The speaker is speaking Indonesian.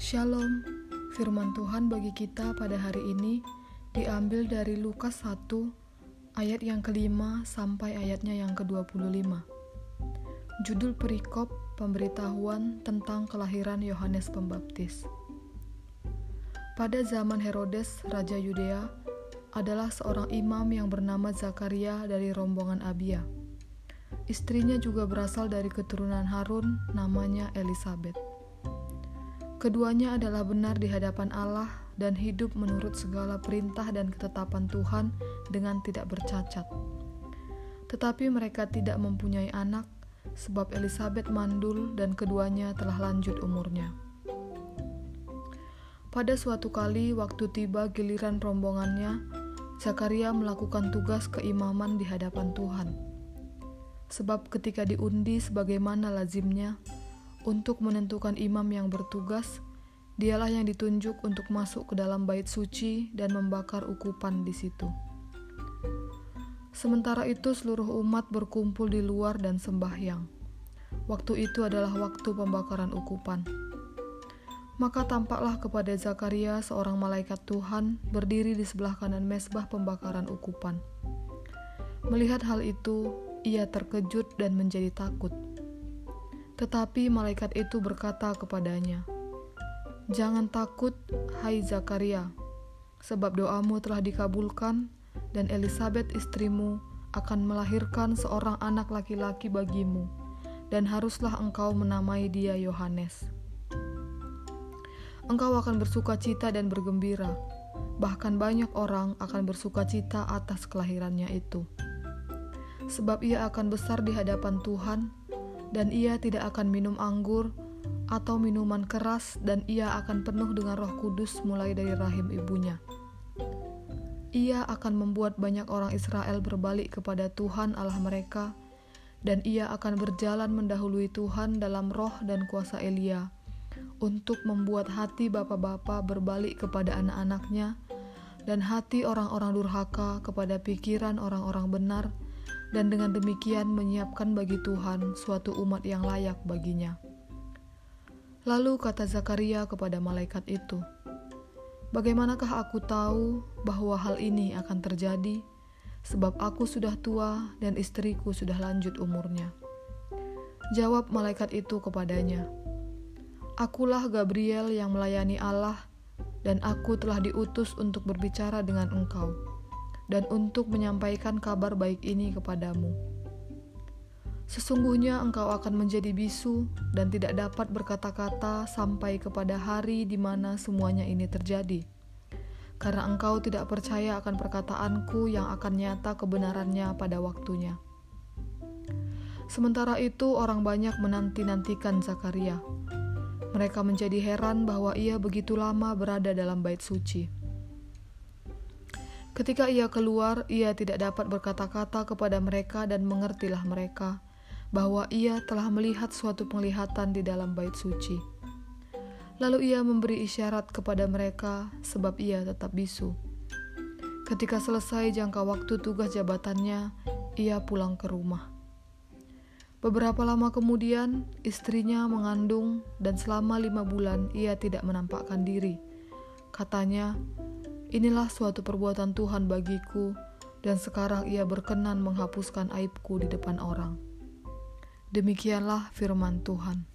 Shalom, firman Tuhan bagi kita pada hari ini diambil dari Lukas 1 ayat yang kelima sampai ayatnya yang ke-25. Judul perikop pemberitahuan tentang kelahiran Yohanes Pembaptis. Pada zaman Herodes, Raja Yudea, adalah seorang imam yang bernama Zakaria dari rombongan Abia. Istrinya juga berasal dari keturunan Harun, namanya Elizabeth. Keduanya adalah benar di hadapan Allah dan hidup menurut segala perintah dan ketetapan Tuhan dengan tidak bercacat. Tetapi mereka tidak mempunyai anak, sebab Elizabeth mandul dan keduanya telah lanjut umurnya. Pada suatu kali, waktu tiba giliran rombongannya, Zakaria melakukan tugas keimaman di hadapan Tuhan. Sebab ketika diundi sebagaimana lazimnya, untuk menentukan imam yang bertugas, dialah yang ditunjuk untuk masuk ke dalam bait suci dan membakar ukupan di situ. Sementara itu, seluruh umat berkumpul di luar dan sembahyang. Waktu itu adalah waktu pembakaran ukupan. Maka tampaklah kepada Zakaria seorang malaikat Tuhan berdiri di sebelah kanan mesbah pembakaran ukupan. Melihat hal itu, ia terkejut dan menjadi takut. Tetapi malaikat itu berkata kepadanya, "Jangan takut, hai Zakaria, sebab doamu telah dikabulkan, dan Elizabeth istrimu akan melahirkan seorang anak laki-laki bagimu, dan haruslah engkau menamai dia Yohanes. Engkau akan bersuka cita dan bergembira, bahkan banyak orang akan bersuka cita atas kelahirannya itu." Sebab ia akan besar di hadapan Tuhan, dan ia tidak akan minum anggur atau minuman keras, dan ia akan penuh dengan Roh Kudus mulai dari rahim ibunya. Ia akan membuat banyak orang Israel berbalik kepada Tuhan Allah mereka, dan ia akan berjalan mendahului Tuhan dalam roh dan kuasa Elia, untuk membuat hati bapak-bapak berbalik kepada anak-anaknya, dan hati orang-orang durhaka kepada pikiran orang-orang benar, dan dengan demikian menyiapkan bagi Tuhan suatu umat yang layak baginya. Lalu kata Zakaria kepada malaikat itu, "Bagaimanakah aku tahu bahwa hal ini akan terjadi? Sebab aku sudah tua dan istriku sudah lanjut umurnya." Jawab malaikat itu kepadanya, "Akulah Gabriel yang melayani Allah, dan aku telah diutus untuk berbicara dengan engkau." Dan untuk menyampaikan kabar baik ini kepadamu. Sesungguhnya engkau akan menjadi bisu dan tidak dapat berkata-kata sampai kepada hari di mana semuanya ini terjadi. Karena engkau tidak percaya akan perkataanku yang akan nyata kebenarannya pada waktunya. Sementara itu orang banyak menanti-nantikan Zakaria. Mereka menjadi heran bahwa ia begitu lama berada dalam bait suci. Ketika ia keluar, ia tidak dapat berkata-kata kepada mereka dan mengertilah mereka bahwa ia telah melihat suatu penglihatan di dalam bait suci. Lalu ia memberi isyarat kepada mereka sebab ia tetap bisu. Ketika selesai jangka waktu tugas jabatannya, ia pulang ke rumah. Beberapa lama kemudian, istrinya mengandung dan selama lima bulan ia tidak menampakkan diri. Katanya, Inilah suatu perbuatan Tuhan bagiku, dan sekarang Ia berkenan menghapuskan aibku di depan orang. Demikianlah firman Tuhan.